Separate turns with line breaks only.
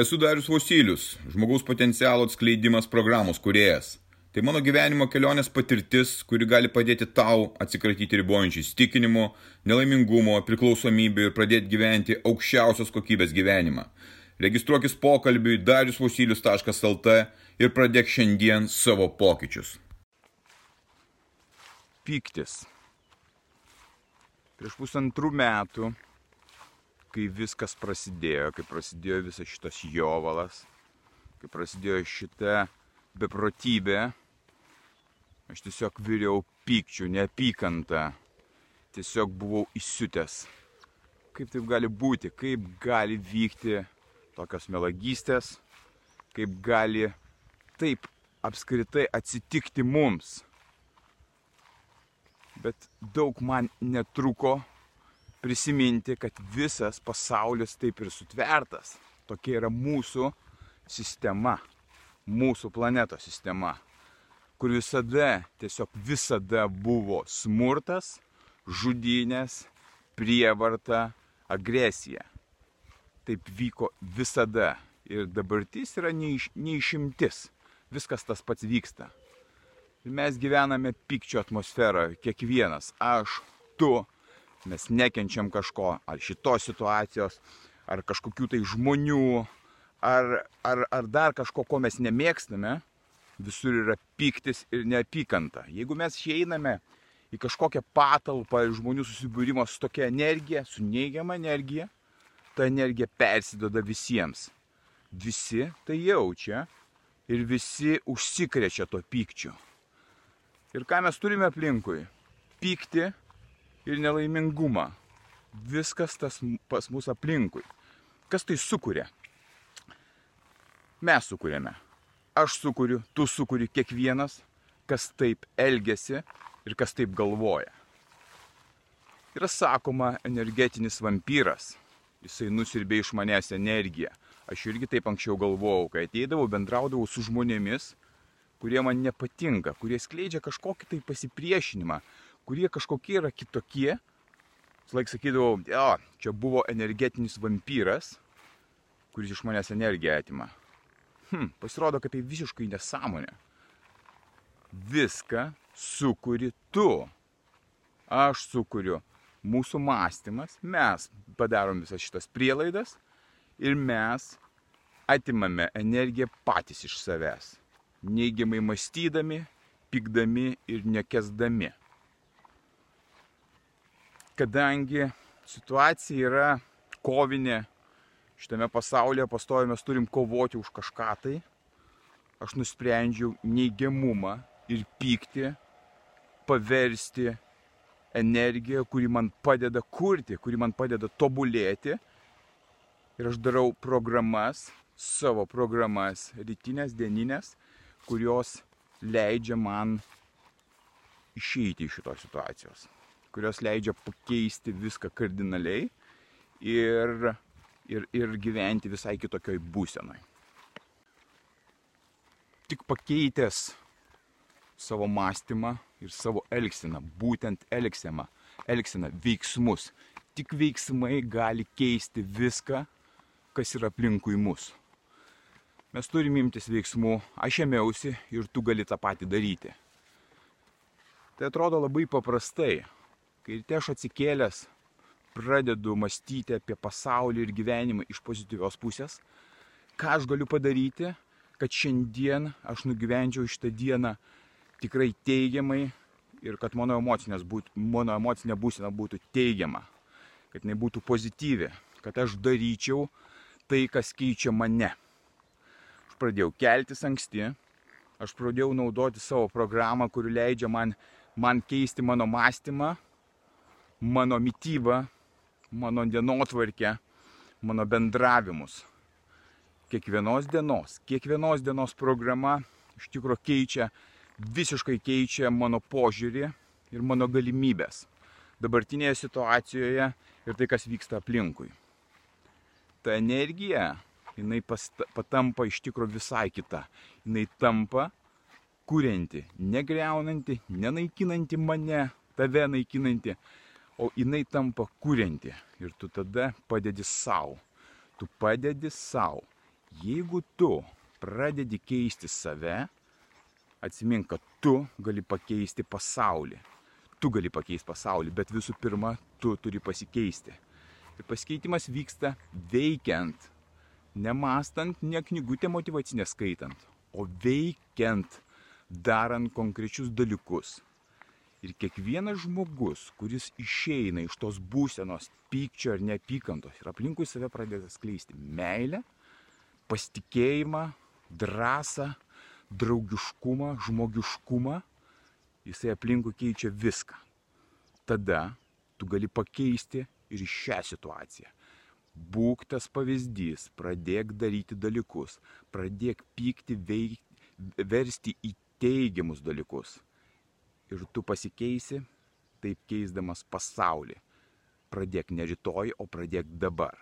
Esu Darius Vosilius, žmogaus potencialo atskleidimas programos kuriejas. Tai mano gyvenimo kelionės patirtis, kuri gali padėti tau atsikratyti ribojančių įstikinimų, nelaimingumo, priklausomybių ir pradėti gyventi aukščiausios kokybės gyvenimą. Registruokis pokalbiui dariusvosilius.lt ir pradėk šiandien savo pokyčius.
Pyktis. Prieš pusantrų metų kai viskas prasidėjo, kai prasidėjo visas šitas jovalas, kai prasidėjo šita beprotybė, aš tiesiog viriau pykčių, neapykantą, tiesiog buvau įsiutęs. Kaip taip gali būti, kaip gali vykti tokios melagystės, kaip gali taip apskritai atsitikti mums. Bet daug man netruko prisiminti, kad visas pasaulis taip ir sutvertas. Tokia yra mūsų sistema, mūsų planetos sistema, kur visada, tiesiog visada buvo smurtas, žudynės, prievarta, agresija. Taip vyko visada. Ir dabartis yra neiš, neišimtis. Viskas tas pats vyksta. Ir mes gyvename pykčio atmosferoje, kiekvienas. Aš, tu, mes nekenčiam kažko, ar šitos situacijos, ar kažkokių tai žmonių, ar, ar, ar dar kažko, ko mes nemėgstame, visur yra piktis ir neapykanta. Jeigu mes išeiname į kažkokią patalpą žmonių susibūrimo su tokia energija, su neigiama energija, ta energija persidoda visiems. Visi tai jaučia ir visi užsikrečia to pykčiu. Ir ką mes turime aplinkui? Pykti ir nelaimingumą. Viskas tas pas mus aplinkui. Kas tai sukuria? Mes sukūrėme. Aš sukūriu, tu sukūri kiekvienas, kas taip elgesi ir kas taip galvoja. Yra sakoma energetinis vampyras. Jisai nusirbė iš manęs energiją. Aš irgi taip anksčiau galvojau, kai ateidavau, bendraudavau su žmonėmis, kurie man nepatinka, kurie skleidžia kažkokį tai pasipriešinimą, kurie kažkokie yra kitokie. Laik sakydavau, jo, čia buvo energetinis vampyras, kuris iš manęs energiją atima. Hm, pasirodo, kad tai visiškai nesąmonė. Viską sukuri tu. Aš sukuriu mūsų mąstymas, mes padarom visas šitas prielaidas ir mes atimame energiją patys iš savęs. Neigiamai mąstydami, pykdami ir nekesdami kadangi situacija yra kovinė, šitame pasaulyje pastovi mes turim kovoti už kažką tai, aš nusprendžiau neigiamumą ir pyktį paversti energiją, kuri man padeda kurti, kuri man padeda tobulėti. Ir aš darau programas, savo programas, rytinės, dieninės, kurios leidžia man išeiti iš šitos situacijos kurios leidžia pakeisti viską kardinaliai ir, ir, ir gyventi visai kitokioj būsenoj. Tik pakeitęs savo mąstymą ir savo elgseną, būtent elgseną, elgseną, veiksmus, tik veiksmai gali keisti viską, kas yra aplinkui mus. Mes turime imtis veiksmų, aš ėmiausi ir tu gali tą patį daryti. Tai atrodo labai paprastai, Kai ryte aš atsikėlęs pradedu mąstyti apie pasaulį ir gyvenimą iš pozityvios pusės, ką aš galiu padaryti, kad šiandien aš nugyvenčiau šitą dieną tikrai teigiamai ir kad mano, būt, mano emocinė būsena būtų teigiama, kad jinai būtų pozityvi, kad aš daryčiau tai, kas keičia mane. Aš pradėjau keltis anksti, aš pradėjau naudoti savo programą, kuri leidžia man, man keisti mano mąstymą, mano mytybą, mano dienotvarkę, mano bendravimus. Kiekvienos dienos, kiekvienos dienos programa iš tikrųjų keičia, visiškai keičia mano požiūrį ir mano galimybės dabartinėje situacijoje ir tai, kas vyksta aplinkui. Ta energija, jinai pasta, patampa iš tikrųjų visai kita. Jinai tampa kurianti, negreunanti, nenaikinanti mane, tave naikinanti, o jinai tampa kurianti ir tu tada padedi savo. Tu padedi savo Jeigu tu pradedi keisti save, atsimink, kad tu gali pakeisti pasaulį. Tu gali pakeisti pasaulį, bet visų pirma, tu turi pasikeisti. Ir pasikeitimas vyksta veikiant, nemastant, ne knygutę motivacinę skaitant, o veikiant, darant konkrečius dalykus. Ir kiekvienas žmogus, kuris išeina iš tos būsenos pykčio ar neapykantos ir aplinkui save pradeda skleisti meilę, pasitikėjimą, drąsą, draugiškumą, žmogiškumą, jisai aplinkui keičia viską. Tada tu gali pakeisti ir šią situaciją. Būk tas pavyzdys, pradėk daryti dalykus, pradėk pykti, veik, versti į teigiamus dalykus. Ir tu pasikeisi, taip keisdamas pasaulį. Pradėk ne rytoj, o pradėk dabar.